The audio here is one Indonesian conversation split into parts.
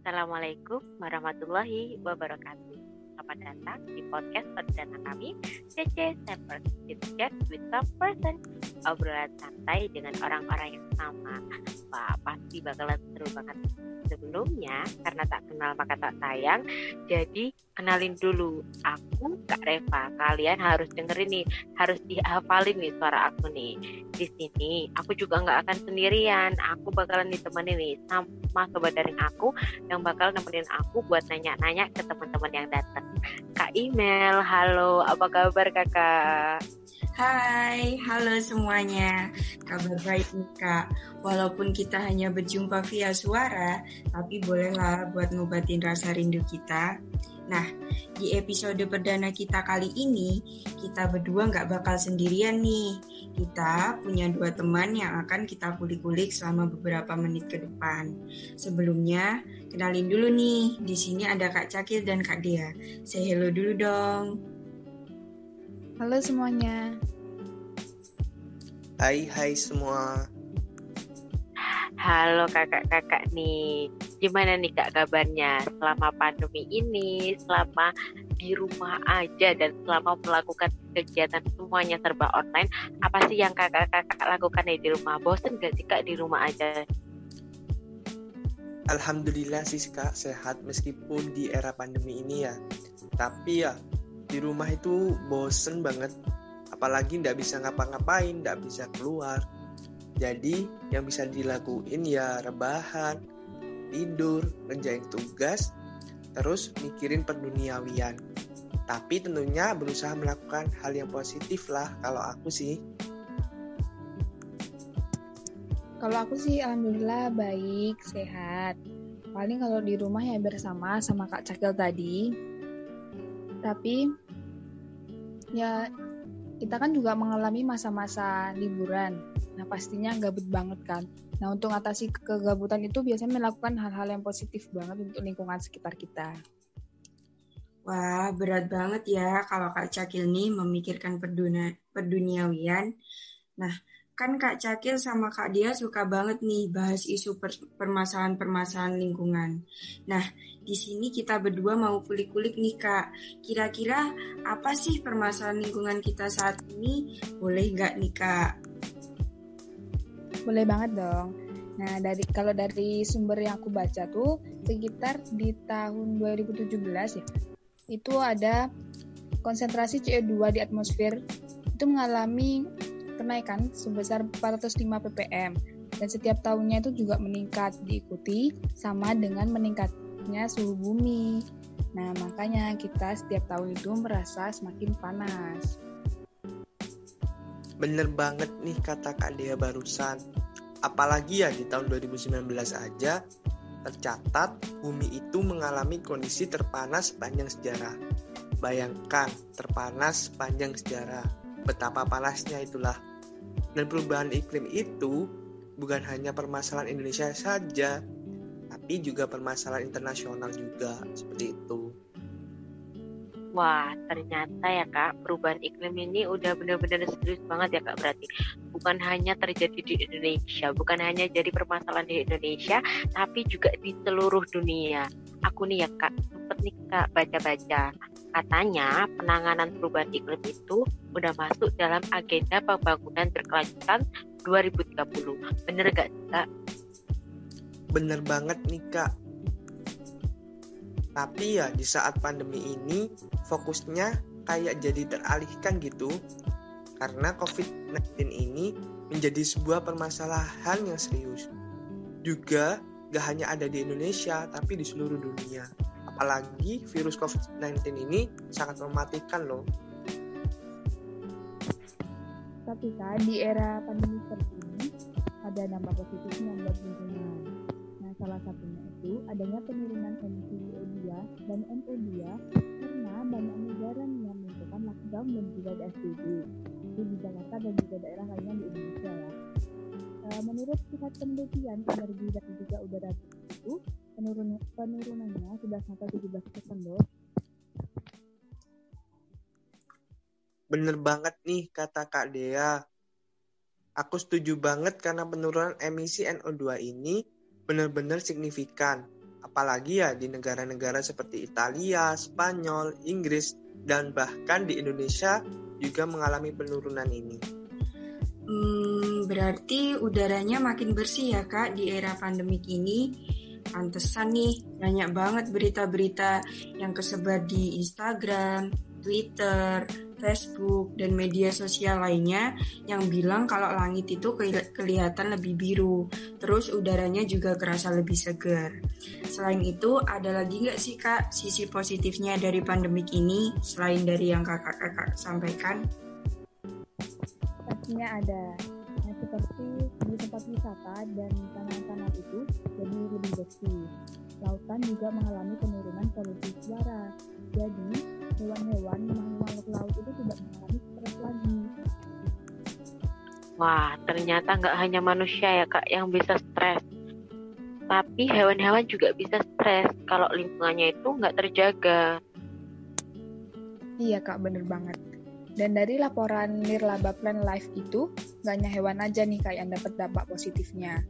Assalamualaikum warahmatullahi wabarakatuh. Selamat datang di podcast perdana kami, CC Seven Chat with Some Person. Obrolan santai dengan orang-orang yang sama. Wah, pasti bakalan seru banget sebelumnya karena tak kenal maka tak sayang jadi kenalin dulu. Aku Kak Reva. Kalian harus dengerin nih harus dihafalin nih suara aku nih. Di sini aku juga nggak akan sendirian. Aku bakalan ditemenin nih sama sobat daring aku yang bakal nemenin aku buat nanya-nanya ke teman-teman yang datang. Kak Email halo. Apa kabar kakak Hai, halo semuanya. Kabar baik nih kak. Walaupun kita hanya berjumpa via suara, tapi bolehlah buat ngobatin rasa rindu kita. Nah, di episode perdana kita kali ini, kita berdua nggak bakal sendirian nih. Kita punya dua teman yang akan kita kulik-kulik selama beberapa menit ke depan. Sebelumnya, kenalin dulu nih. Di sini ada Kak Cakil dan Kak Dea. Say hello dulu dong. Halo semuanya. Hai hai semua. Halo kakak-kakak nih. Gimana nih kak kabarnya selama pandemi ini, selama di rumah aja dan selama melakukan kegiatan semuanya serba online, apa sih yang kakak-kakak lakukan di rumah? Bosen gak sih kak di rumah aja? Alhamdulillah sih kak sehat meskipun di era pandemi ini ya. Tapi ya di rumah itu bosen banget. Apalagi nggak bisa ngapa-ngapain nggak bisa keluar. Jadi yang bisa dilakuin ya rebahan tidur ngerjain tugas terus mikirin perduniawian. Tapi tentunya berusaha melakukan hal yang positif lah kalau aku sih. Kalau aku sih alhamdulillah baik sehat. Paling kalau di rumah ya bersama sama kak Cakil tadi tapi ya kita kan juga mengalami masa-masa liburan. Nah, pastinya gabut banget kan. Nah, untuk atasi kegabutan itu biasanya melakukan hal-hal yang positif banget untuk lingkungan sekitar kita. Wah, berat banget ya kalau Kak Cakil nih memikirkan perdunia, perduniawian. Nah, kan Kak Cakil sama Kak Dia suka banget nih bahas isu permasalahan-permasalahan lingkungan. Nah, di sini kita berdua mau kulik-kulik nih Kak. Kira-kira apa sih permasalahan lingkungan kita saat ini? Boleh nggak nih Kak? Boleh banget dong. Nah, dari kalau dari sumber yang aku baca tuh sekitar di tahun 2017 ya. Itu ada konsentrasi CO2 di atmosfer itu mengalami kenaikan sebesar 405 ppm dan setiap tahunnya itu juga meningkat diikuti sama dengan meningkatnya suhu bumi. Nah, makanya kita setiap tahun itu merasa semakin panas. Bener banget nih kata Kak Dea barusan. Apalagi ya di tahun 2019 aja tercatat bumi itu mengalami kondisi terpanas sepanjang sejarah. Bayangkan terpanas sepanjang sejarah. Betapa panasnya itulah dan perubahan iklim itu bukan hanya permasalahan Indonesia saja, tapi juga permasalahan internasional juga seperti itu. Wah, ternyata ya kak, perubahan iklim ini udah benar-benar serius banget ya kak berarti. Bukan hanya terjadi di Indonesia, bukan hanya jadi permasalahan di Indonesia, tapi juga di seluruh dunia. Aku nih ya kak, sempet nih kak baca-baca Katanya penanganan perubahan iklim itu udah masuk dalam agenda pembangunan berkelanjutan 2030. Bener gak kak? Bener banget nih kak. Tapi ya di saat pandemi ini fokusnya kayak jadi teralihkan gitu. Karena COVID-19 ini menjadi sebuah permasalahan yang serius. Juga gak hanya ada di Indonesia tapi di seluruh dunia apalagi virus COVID-19 ini sangat mematikan loh. Tapi kan di era pandemi seperti ini ada dampak positif yang buat lingkungan. Nah, salah satunya itu adanya penurunan emisi CO2 dan NO2 karena banyak negara yang melakukan lockdown dan juga PSBB. Di Jakarta dan juga daerah lainnya di Indonesia menurut pusat penelitian energi dan juga udara itu penurun penurunannya sudah sampai 17 persen loh. Bener banget nih kata Kak Dea. Aku setuju banget karena penurunan emisi NO2 ini benar-benar signifikan. Apalagi ya di negara-negara seperti Italia, Spanyol, Inggris, dan bahkan di Indonesia juga mengalami penurunan ini. Hmm, berarti udaranya makin bersih ya kak di era pandemik ini. Pantesan nih banyak banget berita-berita yang kesebar di Instagram, Twitter, Facebook, dan media sosial lainnya yang bilang kalau langit itu kelihatan lebih biru, terus udaranya juga kerasa lebih segar. Selain itu, ada lagi nggak sih kak sisi positifnya dari pandemik ini selain dari yang kakak-kakak sampaikan? Pastinya ada. Seperti di tempat wisata dan tanah-tanah itu jadi lebih bersih. Lautan juga mengalami penurunan polusi suara. Jadi, hewan-hewan makhluk laut itu tidak mengalami stres lagi. Wah, ternyata nggak hanya manusia ya kak yang bisa stres. Tapi hewan-hewan juga bisa stres kalau lingkungannya itu nggak terjaga. Iya kak, bener banget. Dan dari laporan Nirlaba Plan Life itu, nggak hanya hewan aja nih kak yang dapat dampak positifnya.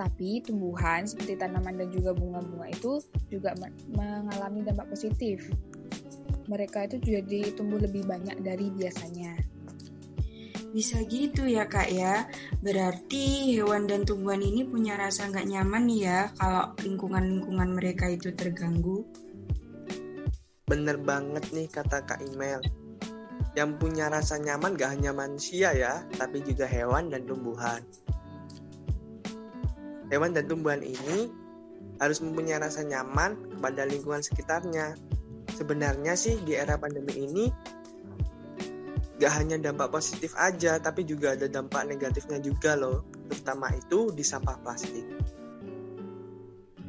Tapi tumbuhan seperti tanaman dan juga bunga-bunga itu juga mengalami dampak positif mereka itu jadi tumbuh lebih banyak dari biasanya. Bisa gitu ya kak ya, berarti hewan dan tumbuhan ini punya rasa nggak nyaman nih ya kalau lingkungan-lingkungan mereka itu terganggu. Bener banget nih kata Kak Imel. Yang punya rasa nyaman gak hanya manusia ya, tapi juga hewan dan tumbuhan. Hewan dan tumbuhan ini harus mempunyai rasa nyaman kepada lingkungan sekitarnya sebenarnya sih di era pandemi ini gak hanya dampak positif aja, tapi juga ada dampak negatifnya juga loh, terutama itu di sampah plastik.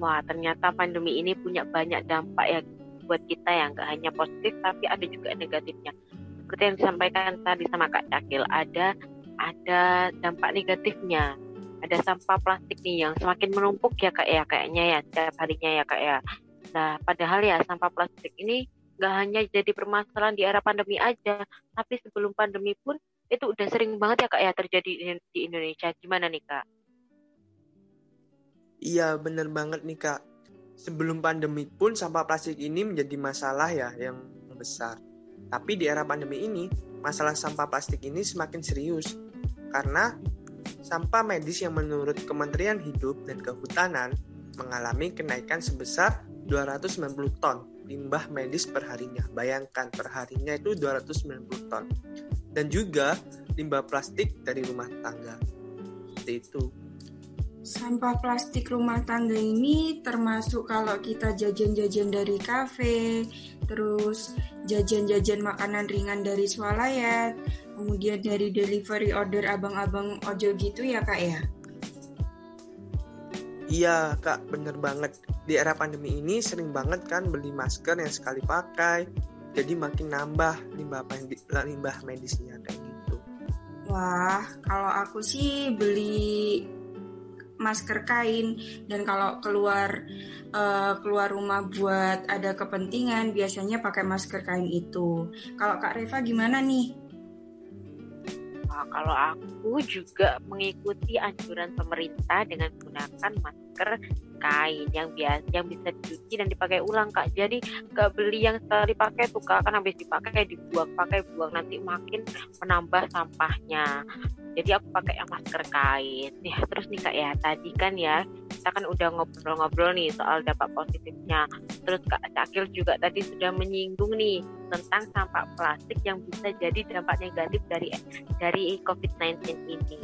Wah, ternyata pandemi ini punya banyak dampak ya buat kita yang gak hanya positif, tapi ada juga negatifnya. Seperti yang disampaikan tadi sama Kak Cakil, ada ada dampak negatifnya. Ada sampah plastik nih yang semakin menumpuk ya kak ya kayaknya ya setiap harinya ya kak ya. Nah, padahal ya sampah plastik ini nggak hanya jadi permasalahan di era pandemi aja, tapi sebelum pandemi pun itu udah sering banget ya kak ya terjadi di Indonesia. Gimana nih kak? Iya bener banget nih kak. Sebelum pandemi pun sampah plastik ini menjadi masalah ya yang besar. Tapi di era pandemi ini, masalah sampah plastik ini semakin serius. Karena sampah medis yang menurut Kementerian Hidup dan Kehutanan mengalami kenaikan sebesar 290 ton limbah medis per harinya. Bayangkan per harinya itu 290 ton. Dan juga limbah plastik dari rumah tangga. Seperti itu. Sampah plastik rumah tangga ini termasuk kalau kita jajan-jajan dari kafe, terus jajan-jajan makanan ringan dari swalayan, kemudian dari delivery order abang-abang ojol gitu ya kak ya? Iya kak, bener banget. Di era pandemi ini sering banget kan beli masker yang sekali pakai, jadi makin nambah limbah limbah medisnya kayak gitu. Wah, kalau aku sih beli masker kain dan kalau keluar uh, keluar rumah buat ada kepentingan biasanya pakai masker kain itu. Kalau Kak Reva gimana nih? Nah, kalau aku juga mengikuti anjuran pemerintah dengan menggunakan masker kain yang biasa yang bisa dicuci dan dipakai ulang kak. Jadi gak beli yang sekali pakai tuh kak kan habis dipakai dibuang pakai buang nanti makin menambah sampahnya jadi aku pakai yang masker kain. Ya terus nih kak ya tadi kan ya kita kan udah ngobrol-ngobrol nih soal dampak positifnya. Terus kak Cakil juga tadi sudah menyinggung nih tentang sampah plastik yang bisa jadi dampak negatif dari dari COVID-19 ini.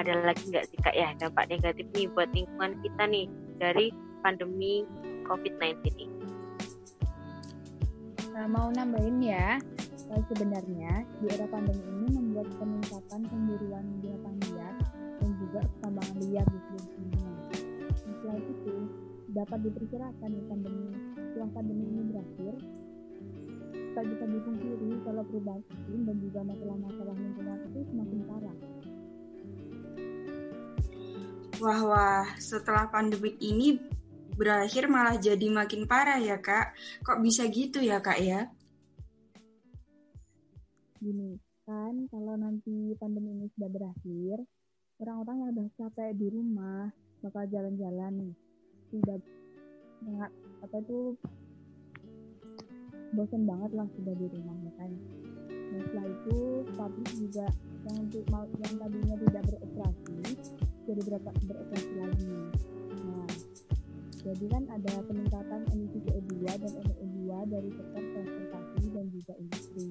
Ada lagi nggak sih kak ya dampak negatif nih buat lingkungan kita nih dari pandemi COVID-19 ini? Nah, mau nambahin ya sebenarnya di era pandemi ini membuat peningkatan pemburuan binatang liar dan juga pertambangan liar di dunia. Selain itu, dapat diperkirakan di pandemi setelah pandemi ini berakhir, tak bisa dipungkiri kalau perubahan iklim dan juga masalah-masalah lingkungan itu semakin parah. Wah wah, setelah pandemi ini berakhir malah jadi makin parah ya kak. Kok bisa gitu ya kak ya? Gini kan kalau nanti pandemi ini sudah berakhir orang-orang yang udah capek di rumah bakal jalan-jalan nih. Tidak nggak apa tuh bosan banget lah sudah di rumah ya kan setelah itu pabrik juga yang untuk yang tadinya tidak beroperasi jadi berapa beroperasi lagi. Nah jadi kan ada peningkatan emisi CO2 dan NO2 dari sektor transportasi dan juga industri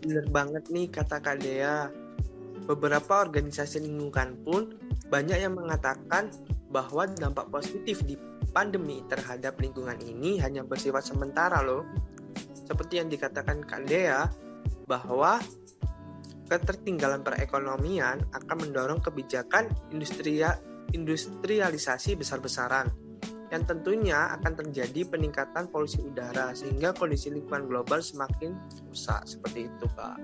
bener banget nih kata Kak Dea beberapa organisasi lingkungan pun banyak yang mengatakan bahwa dampak positif di pandemi terhadap lingkungan ini hanya bersifat sementara loh. Seperti yang dikatakan Kak Dea, bahwa ketertinggalan perekonomian akan mendorong kebijakan industria, industrialisasi besar-besaran yang tentunya akan terjadi peningkatan polusi udara sehingga kondisi lingkungan global semakin rusak. Seperti itu kak.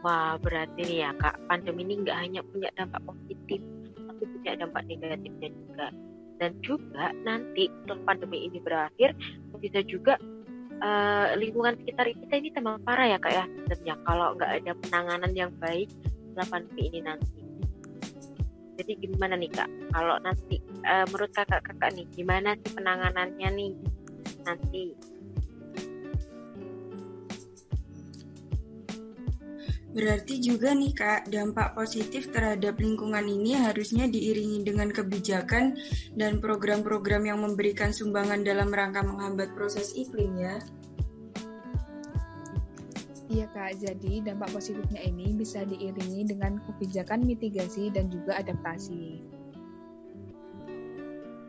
Wah berarti nih ya kak pandemi ini nggak hanya punya dampak positif tapi punya dampak negatifnya juga. Dan juga nanti setelah pandemi ini berakhir bisa juga uh, lingkungan sekitar kita ini tambah parah ya kak ya sebenarnya. Kalau nggak ada penanganan yang baik setelah pandemi ini nanti jadi gimana nih kak kalau nanti uh, menurut kakak-kakak nih gimana sih penanganannya nih nanti Berarti juga nih Kak, dampak positif terhadap lingkungan ini harusnya diiringi dengan kebijakan dan program-program yang memberikan sumbangan dalam rangka menghambat proses iklim ya. Iya Kak, jadi dampak positifnya ini bisa diiringi dengan kebijakan mitigasi dan juga adaptasi.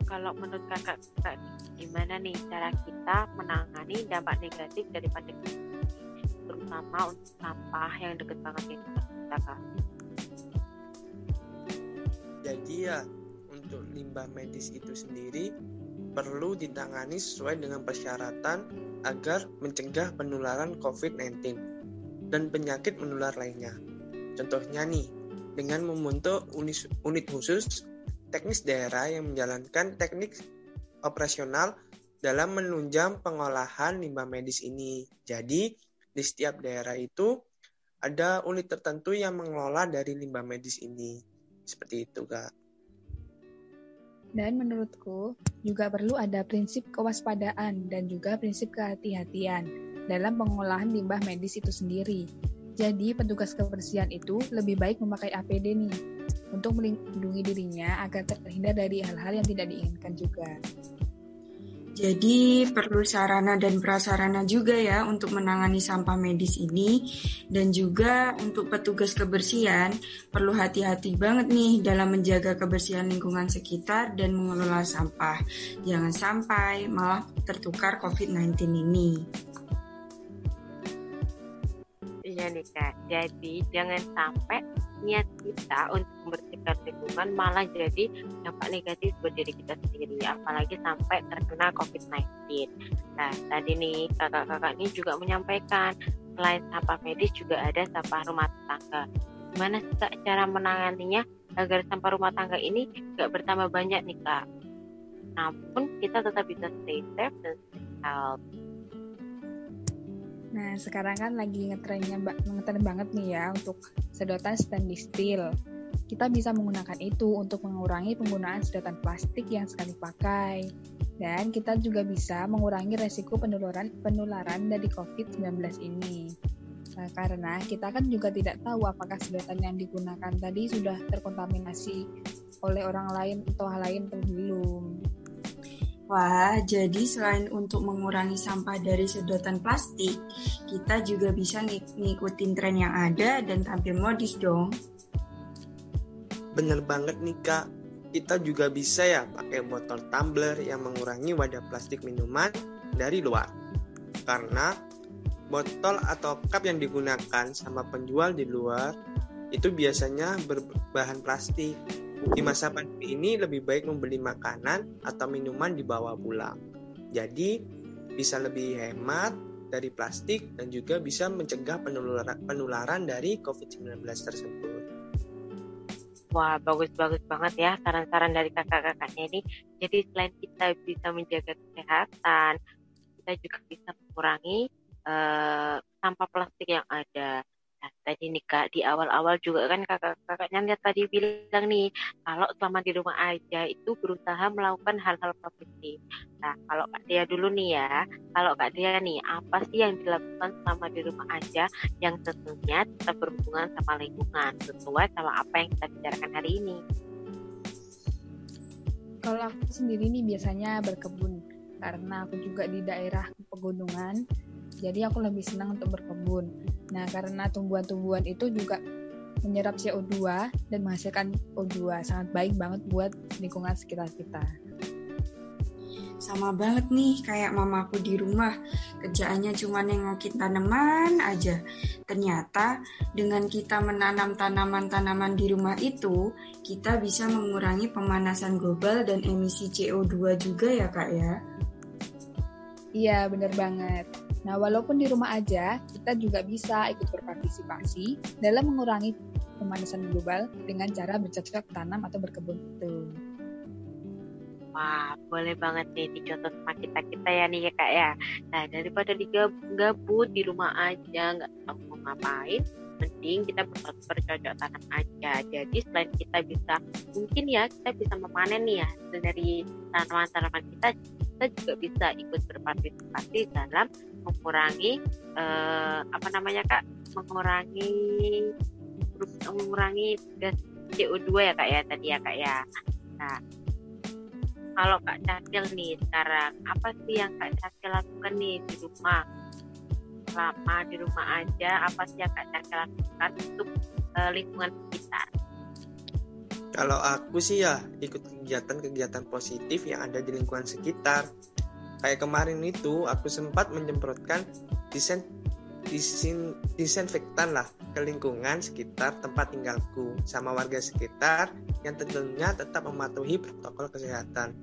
Kalau menurut kakak, kakak gimana nih cara kita menangani dampak negatif dari pandemi terutama untuk sampah yang deket banget di kita kak. Jadi ya untuk limbah medis itu sendiri perlu ditangani sesuai dengan persyaratan agar mencegah penularan COVID-19 dan penyakit menular lainnya. Contohnya nih, dengan membentuk unit khusus teknis daerah yang menjalankan teknik operasional dalam menunjang pengolahan limbah medis ini. Jadi, di setiap daerah itu ada unit tertentu yang mengelola dari limbah medis ini. Seperti itu, Kak. Dan menurutku juga perlu ada prinsip kewaspadaan dan juga prinsip kehati-hatian dalam pengolahan limbah medis itu sendiri. Jadi petugas kebersihan itu lebih baik memakai APD nih untuk melindungi dirinya agar terhindar dari hal-hal yang tidak diinginkan juga. Jadi perlu sarana dan prasarana juga ya untuk menangani sampah medis ini dan juga untuk petugas kebersihan perlu hati-hati banget nih dalam menjaga kebersihan lingkungan sekitar dan mengelola sampah. Jangan sampai malah tertukar COVID-19 ini. Iya nih kak, jadi jangan sampai niat kita untuk membersihkan lingkungan malah jadi dampak negatif buat diri kita sendiri, apalagi sampai terkena COVID-19. Nah, tadi nih kakak-kakak ini juga menyampaikan selain sampah medis juga ada sampah rumah tangga. Gimana sih kak cara menanganinya agar sampah rumah tangga ini gak bertambah banyak nih kak? Namun kita tetap bisa stay safe dan stay healthy. Nah, sekarang kan lagi ngetrennya ngetren banget nih ya untuk sedotan stainless steel. Kita bisa menggunakan itu untuk mengurangi penggunaan sedotan plastik yang sekali pakai. Dan kita juga bisa mengurangi resiko penularan penularan dari COVID-19 ini. Nah, karena kita kan juga tidak tahu apakah sedotan yang digunakan tadi sudah terkontaminasi oleh orang lain atau hal lain belum. Wah, jadi selain untuk mengurangi sampah dari sedotan plastik, kita juga bisa ng ngikutin tren yang ada dan tampil modis dong. Bener banget nih kak, kita juga bisa ya pakai botol tumbler yang mengurangi wadah plastik minuman dari luar. Karena botol atau cup yang digunakan sama penjual di luar itu biasanya berbahan plastik di masa pandemi ini lebih baik membeli makanan atau minuman dibawa pulang. Jadi bisa lebih hemat dari plastik dan juga bisa mencegah penularan, penularan dari COVID-19 tersebut. Wah, bagus-bagus banget ya saran-saran dari kakak-kakaknya ini. Jadi selain kita bisa menjaga kesehatan, kita juga bisa mengurangi uh, sampah plastik yang ada. Nah, tadi nih Kak, di awal-awal juga kan kakak-kakaknya lihat tadi bilang nih, kalau selama di rumah aja itu berusaha melakukan hal-hal positif. Nah, kalau Kak Dia dulu nih ya, kalau Kak Dia nih, apa sih yang dilakukan selama di rumah aja yang tentunya tetap berhubungan sama lingkungan, sesuai sama apa yang kita bicarakan hari ini? Kalau aku sendiri nih biasanya berkebun, karena aku juga di daerah pegunungan, jadi aku lebih senang untuk berkebun. Nah, karena tumbuhan-tumbuhan itu juga menyerap CO2 dan menghasilkan O2. Sangat baik banget buat lingkungan sekitar kita. Sama banget nih kayak mamaku di rumah. Kerjaannya cuma nengokin tanaman aja. Ternyata dengan kita menanam tanaman-tanaman di rumah itu, kita bisa mengurangi pemanasan global dan emisi CO2 juga ya kak ya? Iya, bener banget. Nah, walaupun di rumah aja, kita juga bisa ikut berpartisipasi dalam mengurangi pemanasan global dengan cara bercocok tanam atau berkebun itu. Wah, boleh banget nih dicontoh sama kita-kita ya nih ya kak ya. Nah, daripada digabut di rumah aja, nggak tahu mau ngapain, mending kita bercocok tanam aja. Jadi selain kita bisa, mungkin ya kita bisa memanen nih ya dari tanaman-tanaman kita, kita juga bisa ikut berpartisipasi dalam mengurangi uh, apa namanya kak? Mengurangi mengurangi gas CO2 ya kak ya tadi ya kak ya. Nah kalau kak Cakil nih sekarang apa sih yang kak Cakil lakukan nih di rumah? Selama di rumah aja apa sih yang kak Cakil lakukan untuk uh, lingkungan sekitar kalau aku sih ya ikut kegiatan-kegiatan positif yang ada di lingkungan sekitar kayak kemarin itu aku sempat menyemprotkan desain disin, disinfektan lah ke lingkungan sekitar tempat tinggalku sama warga sekitar yang tentunya tetap mematuhi protokol kesehatan.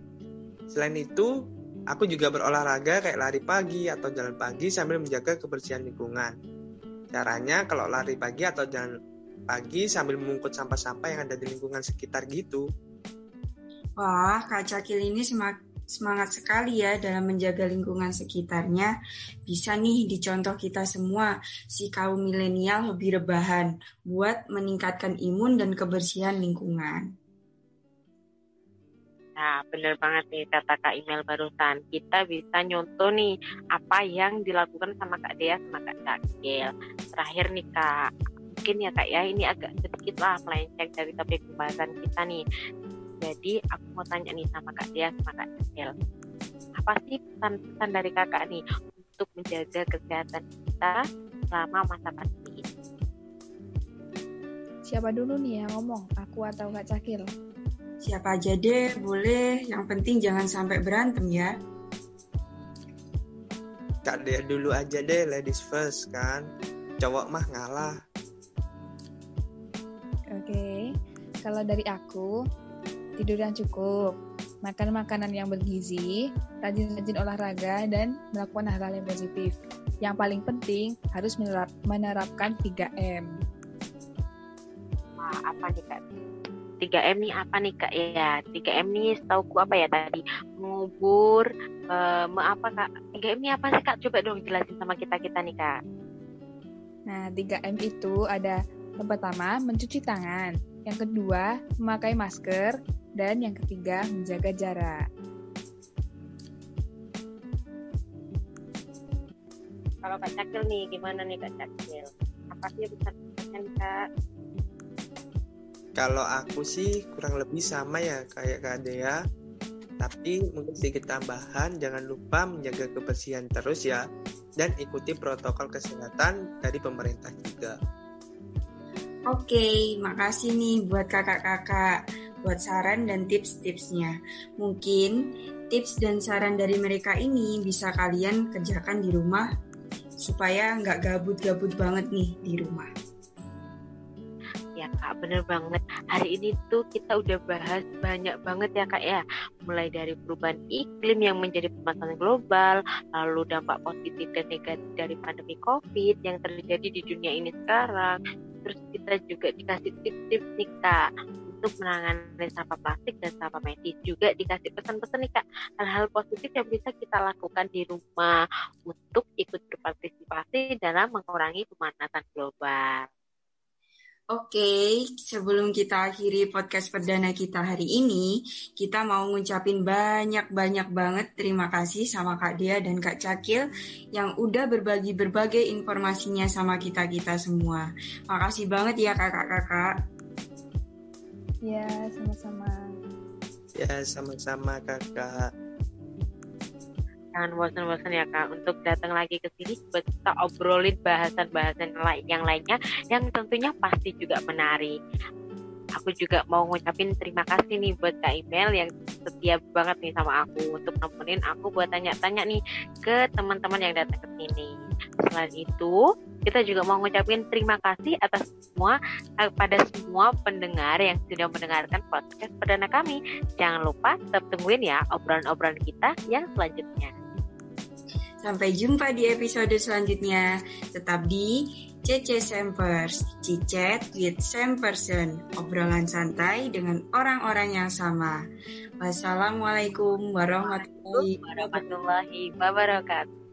Selain itu, aku juga berolahraga kayak lari pagi atau jalan pagi sambil menjaga kebersihan lingkungan. Caranya kalau lari pagi atau jalan pagi sambil mengungkut sampah-sampah yang ada di lingkungan sekitar gitu. Wah, Kak Cakil ini semak semangat sekali ya dalam menjaga lingkungan sekitarnya. Bisa nih dicontoh kita semua, si kaum milenial hobi rebahan buat meningkatkan imun dan kebersihan lingkungan. Nah, benar banget nih kata Kak Email barusan. Kita bisa nyontoh nih apa yang dilakukan sama Kak Dea sama Kak Cakil. Terakhir nih Kak, mungkin ya Kak ya ini agak sedikit lah melenceng dari topik pembahasan kita nih. Jadi aku mau tanya nih sama Kak Dia sama Kak Cecil. Apa sih pesan-pesan dari kakak nih untuk menjaga kesehatan kita selama masa pandemi ini? Siapa dulu nih yang ngomong? Aku atau Kak Cakil? Siapa aja deh, boleh. Yang penting jangan sampai berantem ya. Kak Dia dulu aja deh, ladies first kan. Cowok mah ngalah. Kalau dari aku, tidur yang cukup, makan makanan yang bergizi, rajin-rajin olahraga, dan melakukan hal-hal yang positif. Yang paling penting harus menerap, menerapkan 3M. Wah, apa nih Kak? 3M nih apa nih Kak ya? 3M nih ku apa ya tadi? Mengubur, uh, apa Kak? 3M ini apa sih Kak? Coba dong jelasin sama kita-kita nih Kak. Nah, 3M itu ada yang pertama mencuci tangan, yang kedua memakai masker, dan yang ketiga, menjaga jarak. Kalau Kak Cakil nih, gimana nih Kak Cakil? Apa sih pesan-pesan Kak? Kalau aku sih kurang lebih sama ya kayak Kak Dea. Tapi mungkin sedikit tambahan, jangan lupa menjaga kebersihan terus ya. Dan ikuti protokol kesehatan dari pemerintah juga. Oke, makasih nih buat kakak-kakak buat saran dan tips-tipsnya. Mungkin tips dan saran dari mereka ini bisa kalian kerjakan di rumah supaya nggak gabut-gabut banget nih di rumah. Ya kak, bener banget. Hari ini tuh kita udah bahas banyak banget ya kak ya. Mulai dari perubahan iklim yang menjadi permasalahan global, lalu dampak positif dan negatif dari pandemi COVID yang terjadi di dunia ini sekarang. Terus kita juga dikasih tips-tips nih kak untuk menangani sampah plastik dan sampah medis. Juga dikasih pesan-pesan nih Kak, hal-hal positif yang bisa kita lakukan di rumah untuk ikut berpartisipasi dalam mengurangi pemanasan global. Oke, sebelum kita akhiri podcast perdana kita hari ini, kita mau ngucapin banyak-banyak banget terima kasih sama Kak Dia dan Kak Cakil yang udah berbagi berbagai informasinya sama kita-kita semua. Makasih banget ya kakak-kakak. Ya, sama-sama. Ya, sama-sama kakak jangan bosan-bosan ya kak untuk datang lagi ke sini buat kita obrolin bahasan-bahasan yang lainnya yang tentunya pasti juga menarik. Aku juga mau ngucapin terima kasih nih buat Kak Email yang setia banget nih sama aku untuk nemenin aku buat tanya-tanya nih ke teman-teman yang datang ke sini. Selain itu, kita juga mau ngucapin terima kasih atas semua eh, pada semua pendengar yang sudah mendengarkan podcast perdana kami. Jangan lupa tetap tungguin ya obrolan-obrolan kita yang selanjutnya. Sampai jumpa di episode selanjutnya. Tetap di CC Sampers, Cicet with Same Person, obrolan santai dengan orang-orang yang sama. Wassalamualaikum warahmatullahi wabarakatuh.